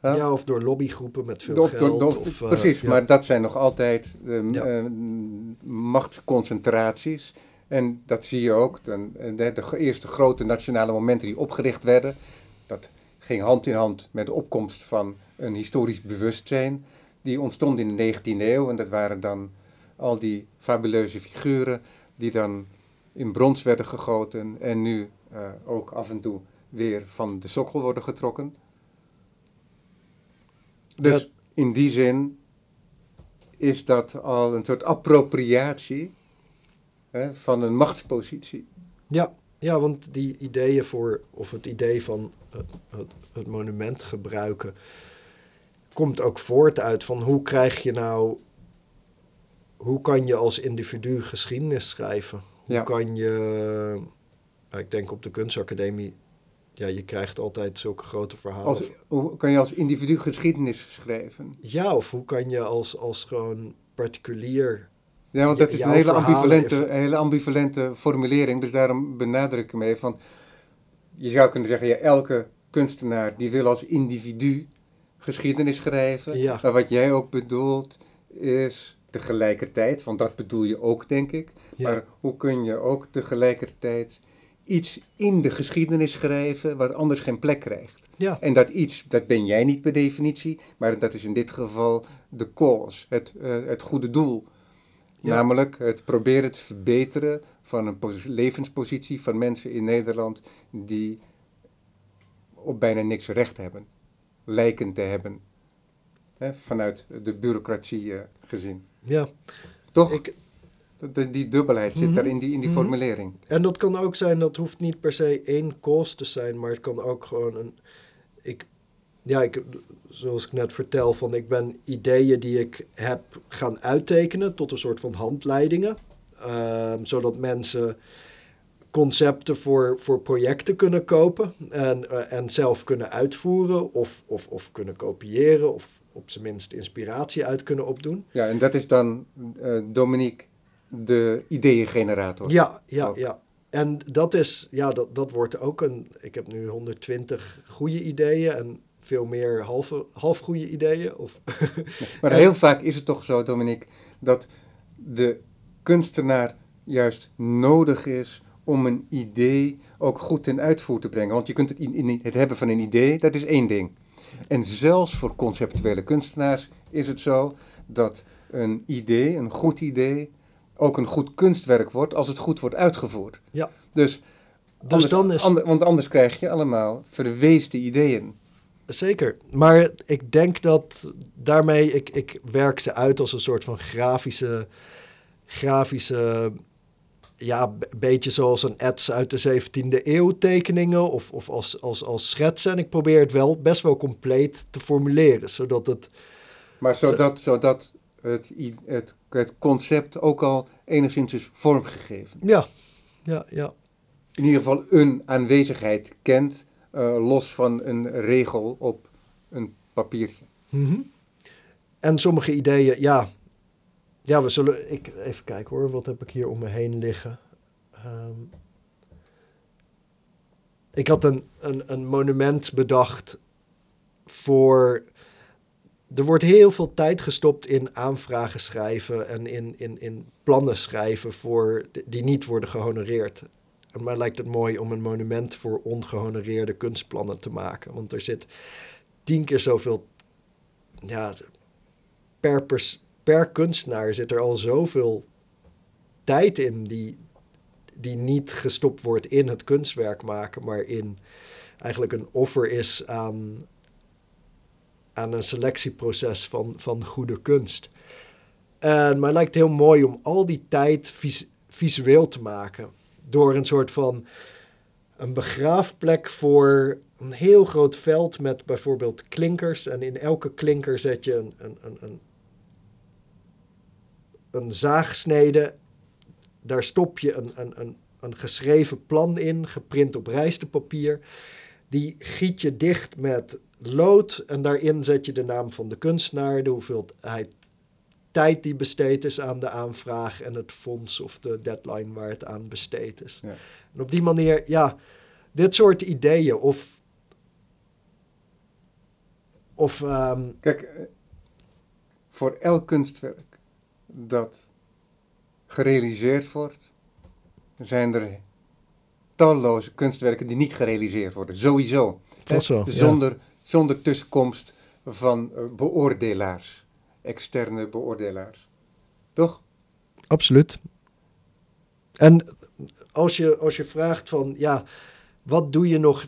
Ja? Ja, of door lobbygroepen met veel Of door- geld. of- eh, precies, ja. maar dat zijn nog altijd Ja. eh, machtsconcentraties. En dat zie je ook. Eh, de, de eerste grote nationale momenten die opgericht werden, dat ging hand in hand met de opkomst van een historisch bewustzijn. Die ontstond in de 19e eeuw en dat waren dan al die fabuleuze figuren die dan in brons werden gegoten en nu eh, ook af en toe weer van de sokkel worden getrokken. Dus in die zin is dat al een soort appropriatie hè, van een machtspositie. Ja, ja, want die ideeën voor, of het idee van het, het, het monument gebruiken, komt ook voort uit van hoe krijg je nou, hoe kan je als individu geschiedenis schrijven? Hoe Ja. kan je, ja, ik denk op de kunstacademie, ja, je krijgt altijd zulke grote verhalen. Als, hoe kan je als individu geschiedenis schrijven? Ja, of hoe kan je als, als gewoon particulier Ja, want dat is een hele ambivalente, even- hele ambivalente formulering, dus daarom benadruk ik hem even. Van, je zou kunnen zeggen, ja, elke kunstenaar die wil als individu geschiedenis schrijven. Ja. Maar wat jij ook bedoelt is tegelijkertijd, want dat bedoel je ook, denk ik. Ja. Maar hoe kun je ook tegelijkertijd iets in de geschiedenis schrijven wat anders geen plek krijgt? Ja, En dat iets, dat ben jij niet per definitie, maar dat is in dit geval de cause, het, eh, het goede doel. Ja. Namelijk het proberen te verbeteren van een pos- levenspositie van mensen in Nederland die op bijna niks recht hebben, lijken te hebben. Hè, vanuit de bureaucratie eh, gezien. ja. Toch? Ik, De- die dubbelheid zit Mhm. daar in die, in die Mhm. formulering. En dat kan ook zijn, dat hoeft niet per se één cause te zijn, maar het kan ook gewoon een. Ik, ja, ik, zoals ik net vertel, van ik ben ideeën die ik heb gaan uittekenen tot een soort van handleidingen. ehm, zodat mensen concepten voor, voor projecten kunnen kopen en, eh, en zelf kunnen uitvoeren of, of, of kunnen kopiëren of op zijn minst inspiratie uit kunnen opdoen. Ja, en dat is dan, eh, Dominique, de ideeëngenerator. Ja, ja, Ook. ja. En dat is, ja, dat, dat wordt ook een. Ik heb nu 120 goede ideeën en veel meer halve, half goede ideeën. Of, (laughs) Maar heel vaak is het toch zo, Dominique, dat de kunstenaar juist nodig is om een idee ook goed ten uitvoer te brengen. Want je kunt het, in, in- het hebben van een idee, dat is één ding. En zelfs voor conceptuele kunstenaars is het zo dat een idee, een goed idee, ook een goed kunstwerk wordt als het goed wordt uitgevoerd. Ja. Dus, dus anders, dan is. ander- want anders krijg je allemaal verweesde ideeën. Zeker. Maar ik denk dat daarmee. Ik, ik werk ze uit als een soort van grafische. grafische ja, beetje zoals een ets uit de 17e eeuw tekeningen of, of als, als, als schetsen. En ik probeer het wel best wel compleet te formuleren, zodat het... Maar zodat, zodat het, het, het concept ook al enigszins is vormgegeven. Ja, ja, ja. In ieder geval een aanwezigheid kent, uh, los van een regel op een papiertje. Mm En sommige ideeën, ja, ja, we zullen. Ik, even kijken hoor, wat heb ik hier om me heen liggen? Um, ik had een, een, een monument bedacht voor. Er wordt heel veel tijd gestopt in aanvragen schrijven en in, in, in plannen schrijven voor, die niet worden gehonoreerd. En mij lijkt het mooi om een monument voor ongehonoreerde kunstplannen te maken. Want er zit tien keer zoveel. Ja, per, per kunstenaar zit er al zoveel tijd in die, die niet gestopt wordt in het kunstwerk maken, maar in eigenlijk een offer is aan, aan een selectieproces van, van goede kunst. En mij lijkt het heel mooi om al die tijd visueel te maken. Door een soort van een begraafplek voor een heel groot veld met bijvoorbeeld klinkers. En in elke klinker zet je een, een, een, een zaagsnede. Daar stop je een, een, een, een geschreven plan in, geprint op rijstepapier. Die giet je dicht met lood en daarin zet je de naam van de kunstenaar, de hoeveelheid tijd die besteed is aan de aanvraag en het fonds of de deadline waar het aan besteed is. Ja. En op die manier, ja, dit soort ideeën of. of um, Kijk, eh, voor elk kunstwerk dat gerealiseerd wordt, zijn er talloze kunstwerken die niet gerealiseerd worden. Sowieso. Zo, zonder, zonder tussenkomst van uh, beoordelaars, externe beoordelaars. Toch? Absoluut. En als je, als je vraagt van, ja, wat doe je nog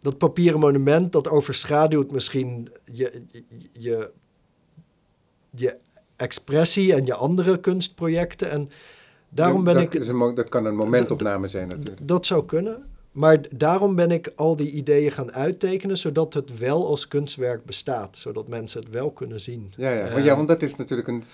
dat papieren monument, dat overschaduwt misschien je, je, je, je expressie en je andere kunstprojecten. En daarom ben dat ik. Is een, dat kan een momentopname zijn natuurlijk. Dat zou kunnen. Maar daarom ben ik al die ideeën gaan uittekenen, zodat het wel als kunstwerk bestaat. Zodat mensen het wel kunnen zien. Ja, ja. Maar ja eh, want dat is natuurlijk een.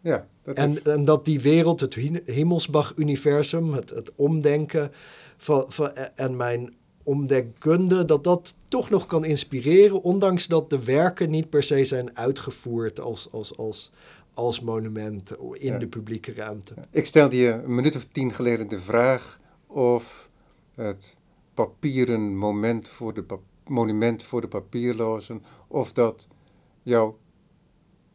Ja, dat en, is... en dat die wereld, het Himmelsbach-universum, het, het omdenken van, van, en mijn omdenkkunde, dat dat toch nog kan inspireren, ondanks dat de werken niet per se zijn uitgevoerd als, als, als, als monument in de publieke ruimte. Ik stelde je een minuut of tien geleden de vraag of het papieren moment voor de monument voor de papierlozen, of dat jouw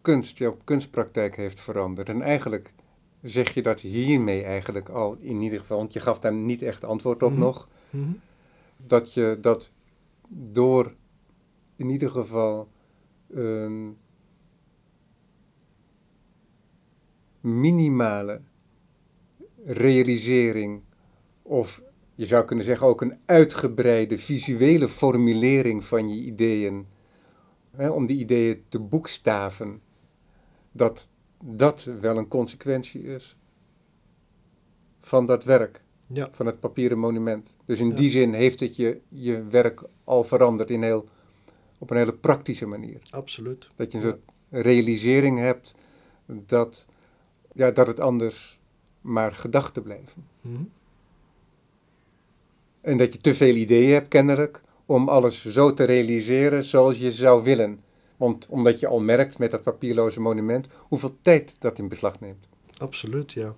kunst, jouw kunstpraktijk heeft veranderd. En eigenlijk zeg je dat hiermee eigenlijk al in ieder geval, want je gaf daar niet echt antwoord op mhm. nog. Mhm dat je dat door in ieder geval een minimale realisering of je zou kunnen zeggen ook een uitgebreide visuele formulering van je ideeën, hè, om die ideeën te boekstaven, dat dat wel een consequentie is van dat werk ja. van het papieren monument. Dus in die zin heeft het je, je werk al veranderd in heel, op een hele praktische manier. Absoluut. Dat je een soort realisering hebt dat, ja, dat het anders maar gedachten blijven. Mhm. En dat je te veel ideeën hebt, kennelijk, om alles zo te realiseren zoals je zou willen. Want omdat je al merkt met dat papierloze monument hoeveel tijd dat in beslag neemt. Absoluut, ja.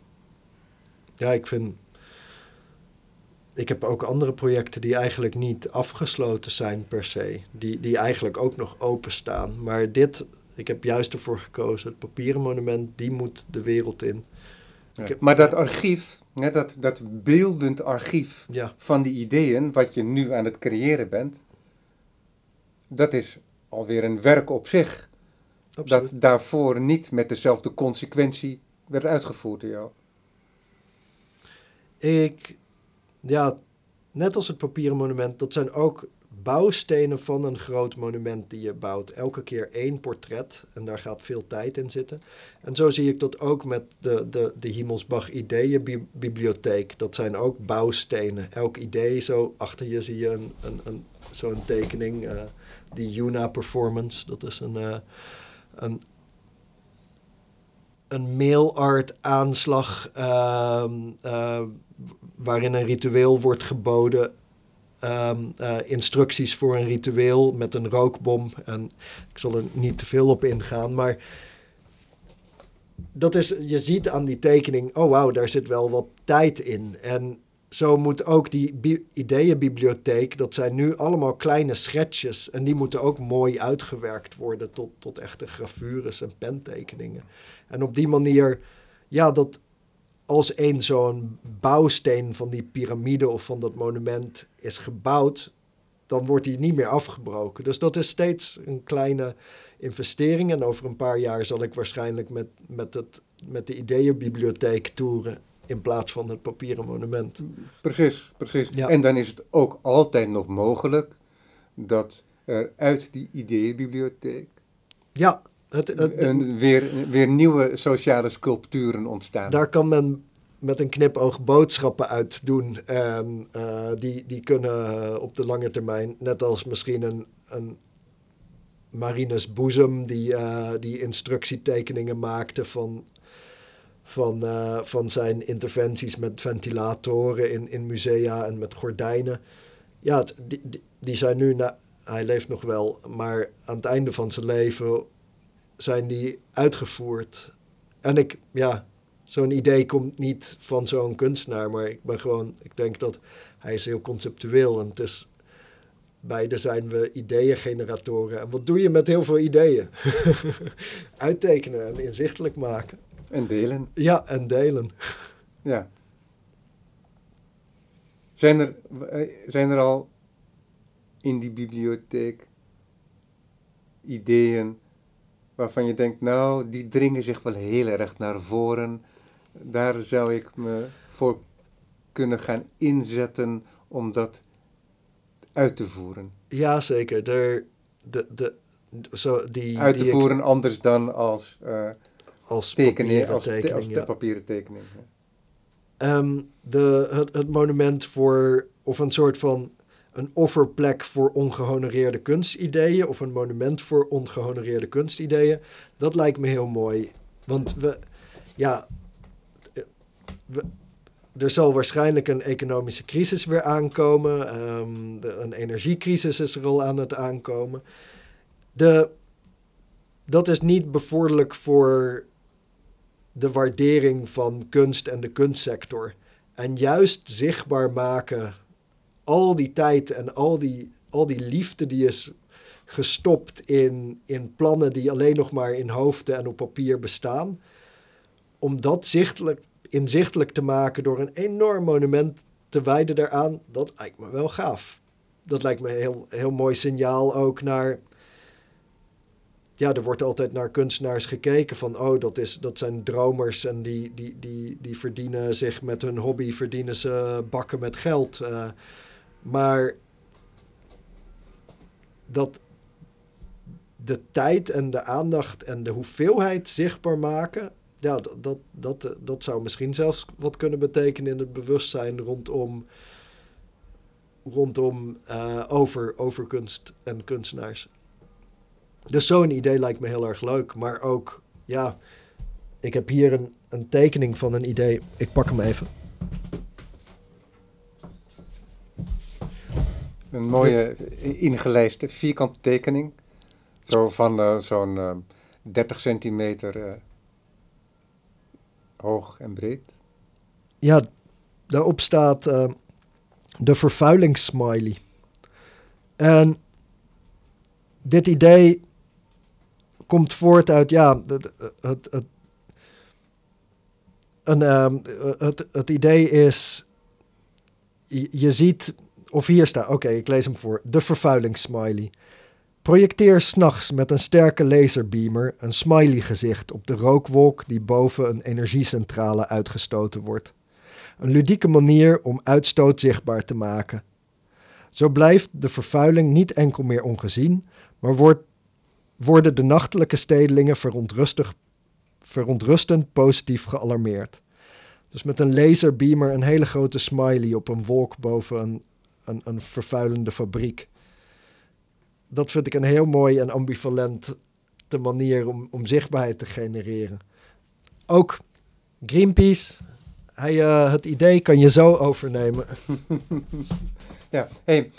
Ja, ik vind ik heb ook andere projecten die eigenlijk niet afgesloten zijn per se. Die, die eigenlijk ook nog openstaan. Maar dit, ik heb juist ervoor gekozen, het papieren monument, die moet de wereld in. Maar dat archief, hè, dat, dat beeldend archief ja. van die ideeën, wat je nu aan het creëren bent, dat is alweer een werk op zich. Absoluut. Dat daarvoor niet met dezelfde consequentie werd uitgevoerd door jou. Ik ja, net als het papieren monument, dat zijn ook bouwstenen van een groot monument die je bouwt. Elke keer één portret en daar gaat veel tijd in zitten. En zo zie ik dat ook met de, de, de Himmelsbach Ideeënbibliotheek. Dat zijn ook bouwstenen. Elk idee, zo achter je zie je een, een, een, zo'n tekening. Uh, die Juna Performance, dat is een, uh, een, een mailart aanslag uh, waarin een ritueel wordt geboden Ehm, eh, instructies voor een ritueel met een rookbom. En ik zal er niet te veel op ingaan, maar dat is, je ziet aan die tekening, oh wauw, daar zit wel wat tijd in. En zo moet ook die ideeënbibliotheek, dat zijn nu allemaal kleine schetsjes. En die moeten ook mooi uitgewerkt worden tot, tot echte gravures en pentekeningen. En op die manier, ja, dat, als een zo'n bouwsteen van die piramide of van dat monument is gebouwd, dan wordt die niet meer afgebroken. Dus dat is steeds een kleine investering. En over een paar jaar zal ik waarschijnlijk met, met, het, met de ideeënbibliotheek toeren in plaats van het papieren monument. Precies, precies. En dan is het ook altijd nog mogelijk dat er uit die ideeënbibliotheek ja, het, het, weer, weer nieuwe sociale sculpturen ontstaan. Daar kan men met een knipoog boodschappen uit doen. En uh, die, die kunnen op de lange termijn, net als misschien een, een Marinus Boezem, die, uh, die instructietekeningen maakte van, van, uh, van zijn interventies met ventilatoren in, in musea en met gordijnen. Ja, die, die, die zijn nu, na, hij leeft nog wel, maar aan het einde van zijn leven zijn die uitgevoerd. En ik, ja, zo'n idee komt niet van zo'n kunstenaar, maar ik ben gewoon, ik denk dat hij is heel conceptueel en het is, beide zijn we ideeëngeneratoren. En wat doe je met heel veel ideeën? (laughs) Uittekenen en inzichtelijk maken. En delen. Ja, en delen. ja. Zijn er, zijn er al in die bibliotheek ideeën waarvan je denkt, nou, die dringen zich wel heel erg naar voren. Daar zou ik me voor kunnen gaan inzetten om dat uit te voeren. Ja, zeker. De, de, de, zo die, uit te voeren anders dan als, uh, als tekening, als, tekening, als de papieren tekening. Um, de, het, het monument voor, of een soort van een offerplek voor ongehonoreerde kunstideeën of een monument voor ongehonoreerde kunstideeën. Dat lijkt me heel mooi. Want we, ja, we, er zal waarschijnlijk een economische crisis weer aankomen. De, een energiecrisis is er al aan het aankomen. De, dat is niet bevorderlijk voor de waardering van kunst en de kunstsector. En juist zichtbaar maken al die tijd en al die, al die liefde die is gestopt in, in plannen die alleen nog maar in hoofden en op papier bestaan. Om dat zichtelijk, inzichtelijk te maken door een enorm monument te wijden daaraan, dat lijkt me wel gaaf. Dat lijkt me een heel, heel mooi signaal ook naar. Ja, er wordt altijd naar kunstenaars gekeken van, oh, dat, is, dat zijn dromers en die, die, die, die verdienen zich met hun hobby, verdienen ze bakken met geld. Uh, maar dat de tijd en de aandacht en de hoeveelheid zichtbaar maken, ja, dat, dat, dat, dat zou misschien zelfs wat kunnen betekenen in het bewustzijn rondom, rondom uh, over, over kunst en kunstenaars. Dus zo'n idee lijkt me heel erg leuk. Maar ook, ja, ik heb hier een, een tekening van een idee. Ik pak hem even. Een mooie ingelijste vierkante tekening. Zo van uh, zo'n uh, 30 centimeter uh, hoog en breed. Ja, daarop staat de vervuilingssmiley. En dit idee komt voort uit, ja, het, het, het, een, ehm, het, het idee is, je, je ziet of hier staat, oké, ik lees hem voor. De vervuilingssmiley. Projecteer s'nachts met een sterke laserbeamer een smiley-gezicht op de rookwolk die boven een energiecentrale uitgestoten wordt. Een ludieke manier om uitstoot zichtbaar te maken. Zo blijft de vervuiling niet enkel meer ongezien, maar wordt, worden de nachtelijke stedelingen verontrustend positief gealarmeerd. Dus met een laserbeamer een hele grote smiley op een wolk boven een, een, een vervuilende fabriek. Dat vind ik een heel mooi en ambivalente manier om, om zichtbaarheid te genereren. Ook Greenpeace, hij, uh, het idee kan je zo overnemen. (laughs) ja, hey.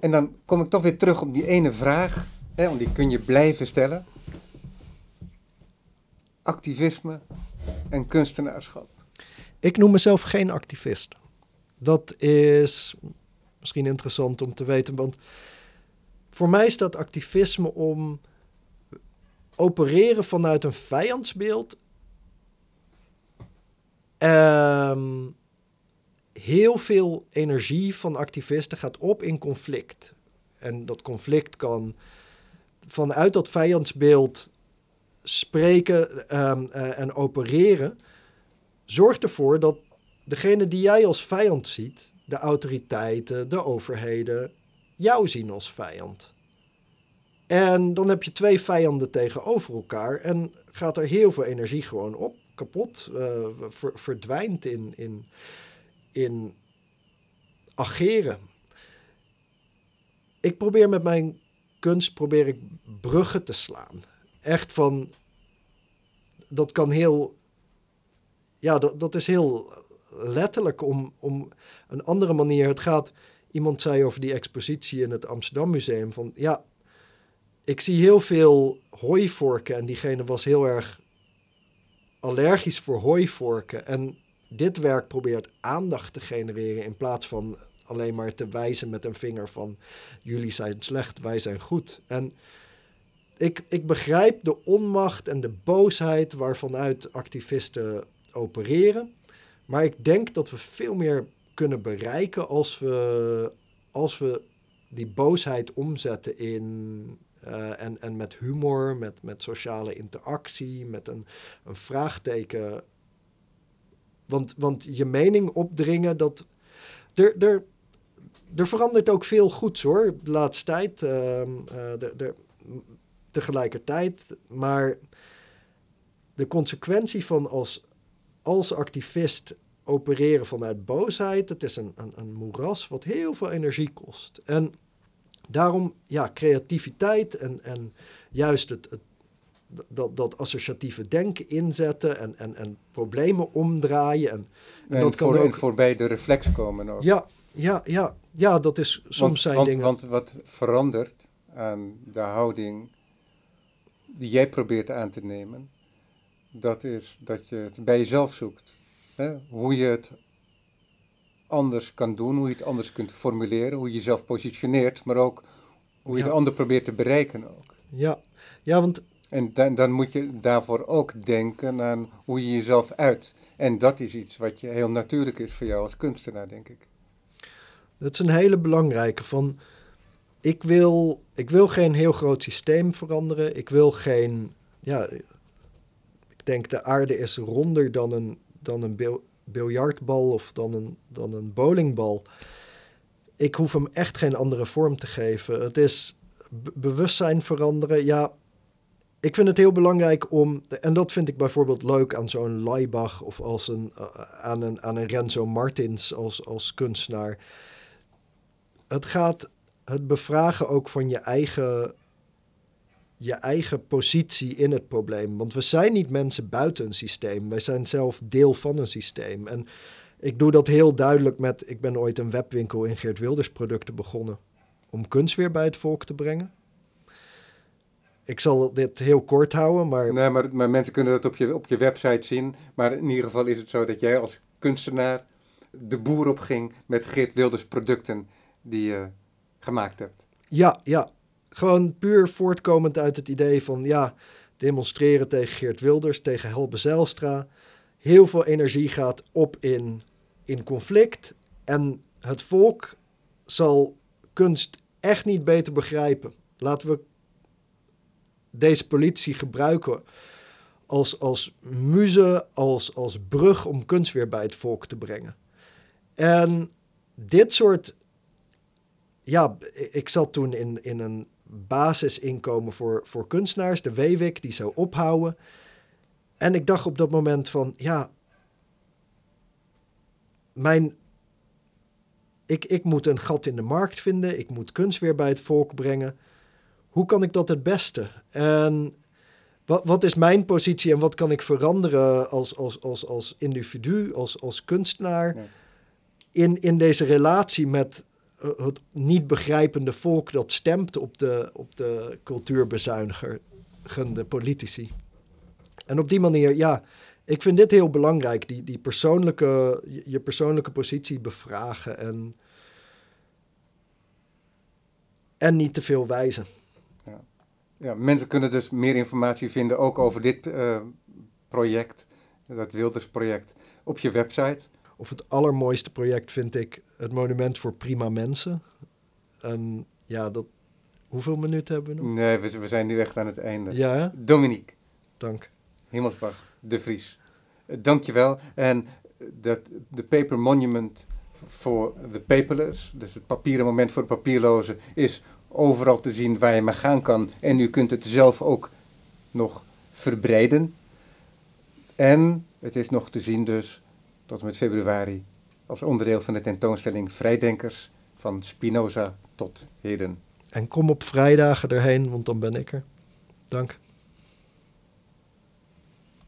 En dan kom ik toch weer terug op die ene vraag, hè, want die kun je blijven stellen. Activisme en kunstenaarschap. Ik noem mezelf geen activist. Dat is misschien interessant om te weten, want voor mij staat activisme om opereren vanuit een vijandsbeeld. Um, heel veel energie van activisten gaat op in conflict. En dat conflict kan vanuit dat vijandsbeeld spreken ehm, eh, en opereren. Zorgt ervoor dat degene die jij als vijand ziet, de autoriteiten, de overheden, jou zien als vijand. En dan heb je twee vijanden tegenover elkaar en gaat er heel veel energie gewoon op, kapot, uh, verdwijnt in, in, in ageren. Ik probeer met mijn kunst probeer ik bruggen te slaan. Echt van, dat kan heel, ja, dat, dat is heel letterlijk om, om een andere manier. Het gaat, iemand zei over die expositie in het Amsterdam Museum van, ja, ik zie heel veel hooivorken en diegene was heel erg allergisch voor hooivorken. En dit werk probeert aandacht te genereren in plaats van alleen maar te wijzen met een vinger van jullie zijn slecht, wij zijn goed. En ik, ik begrijp de onmacht en de boosheid waarvanuit activisten opereren. Maar ik denk dat we veel meer kunnen bereiken als we, als we die boosheid omzetten in. Uh, en, en met humor, met, met sociale interactie, met een, een vraagteken. Want, want je mening opdringen, dat. Er, er, er verandert ook veel goeds hoor, de laatste tijd. Uh, tegelijkertijd. Maar de consequentie van als, als activist opereren vanuit boosheid, het is een, een, een moeras wat heel veel energie kost. En daarom, ja, creativiteit en, en juist het, het dat, dat associatieve denken inzetten en, en, en problemen omdraaien. En, en, dat kan voor, ook... voorbij de reflex komen ook. Ja, ja, ja, ja dat is soms want, zijn want, dingen... Want wat verandert aan de houding die jij probeert aan te nemen, dat is dat je het bij jezelf zoekt. Hè? Hoe je het anders kan doen, hoe je het anders kunt formuleren, hoe je jezelf positioneert, maar ook hoe je de ander probeert te bereiken ook. Ja, ja want... En dan, dan moet je daarvoor ook denken aan hoe je jezelf uit. En dat is iets wat je heel natuurlijk is voor jou als kunstenaar, denk ik. Dat is een hele belangrijke van ik wil, ik wil geen heel groot systeem veranderen. Ik wil geen. Ja, denk de aarde is ronder dan een, dan een biljartbal of dan een, dan een bowlingbal. Ik hoef hem echt geen andere vorm te geven. Het is bewustzijn veranderen. Ja, ik vind het heel belangrijk om, en dat vind ik bijvoorbeeld leuk aan zo'n Leibach of als een, uh, aan, een, aan een Renzo Martins als, als kunstenaar. Het gaat het bevragen ook van je eigen, je eigen positie in het probleem. Want we zijn niet mensen buiten een systeem. Wij zijn zelf deel van een systeem. En ik doe dat heel duidelijk met... Ik ben ooit een webwinkel in Geert Wilders producten begonnen... om kunst weer bij het volk te brengen. Ik zal dit heel kort houden, maar... Nee, maar, maar mensen kunnen dat op je, op je website zien. Maar in ieder geval is het zo dat jij als kunstenaar de boer op ging met Geert Wilders producten die je gemaakt hebt. Ja, ja. Gewoon puur voortkomend uit het idee van ja, demonstreren tegen Geert Wilders, tegen Helbe Zijlstra. Heel veel energie gaat op in, in conflict. En het volk zal kunst echt niet beter begrijpen. Laten we deze politie gebruiken als, als muze, als, als brug om kunst weer bij het volk te brengen. En dit soort ja, ik zat toen in, in een basisinkomen voor, voor kunstenaars, de WWIC, die zou ophouden. En ik dacht op dat moment van, ja, mijn, ik, ik moet een gat in de markt vinden, ik moet kunst weer bij het volk brengen. Hoe kan ik dat het beste? En wat, wat is mijn positie en wat kan ik veranderen als, als, als, als individu, als, als kunstenaar, in, in deze relatie met het niet begrijpende volk dat stemt op de, op de cultuurbezuinigende politici. En op die manier, ja, ik vind dit heel belangrijk, die, die persoonlijke, je persoonlijke positie bevragen en, en niet te veel wijzen. Ja. ja mensen kunnen dus meer informatie vinden, ook over dit uh, project, dat Wilders-project, op je website. Of het allermooiste project vind ik het Monument voor Prima Mensen. En ja, dat, hoeveel minuten hebben we nog? Nee, we, we zijn nu echt aan het einde. Ja, hè? Dominique. Dank. Hemelsbach, De Vries. Uh, dankjewel. En dat, de Paper Monument voor de paperless, dus het papieren moment voor de papierlozen, is overal te zien waar je maar gaan kan. En u kunt het zelf ook nog verbreiden. En het is nog te zien dus tot en met februari als onderdeel van de tentoonstelling Vrijdenkers van Spinoza tot heden. En kom op vrijdagen erheen, want dan ben ik er. Dank.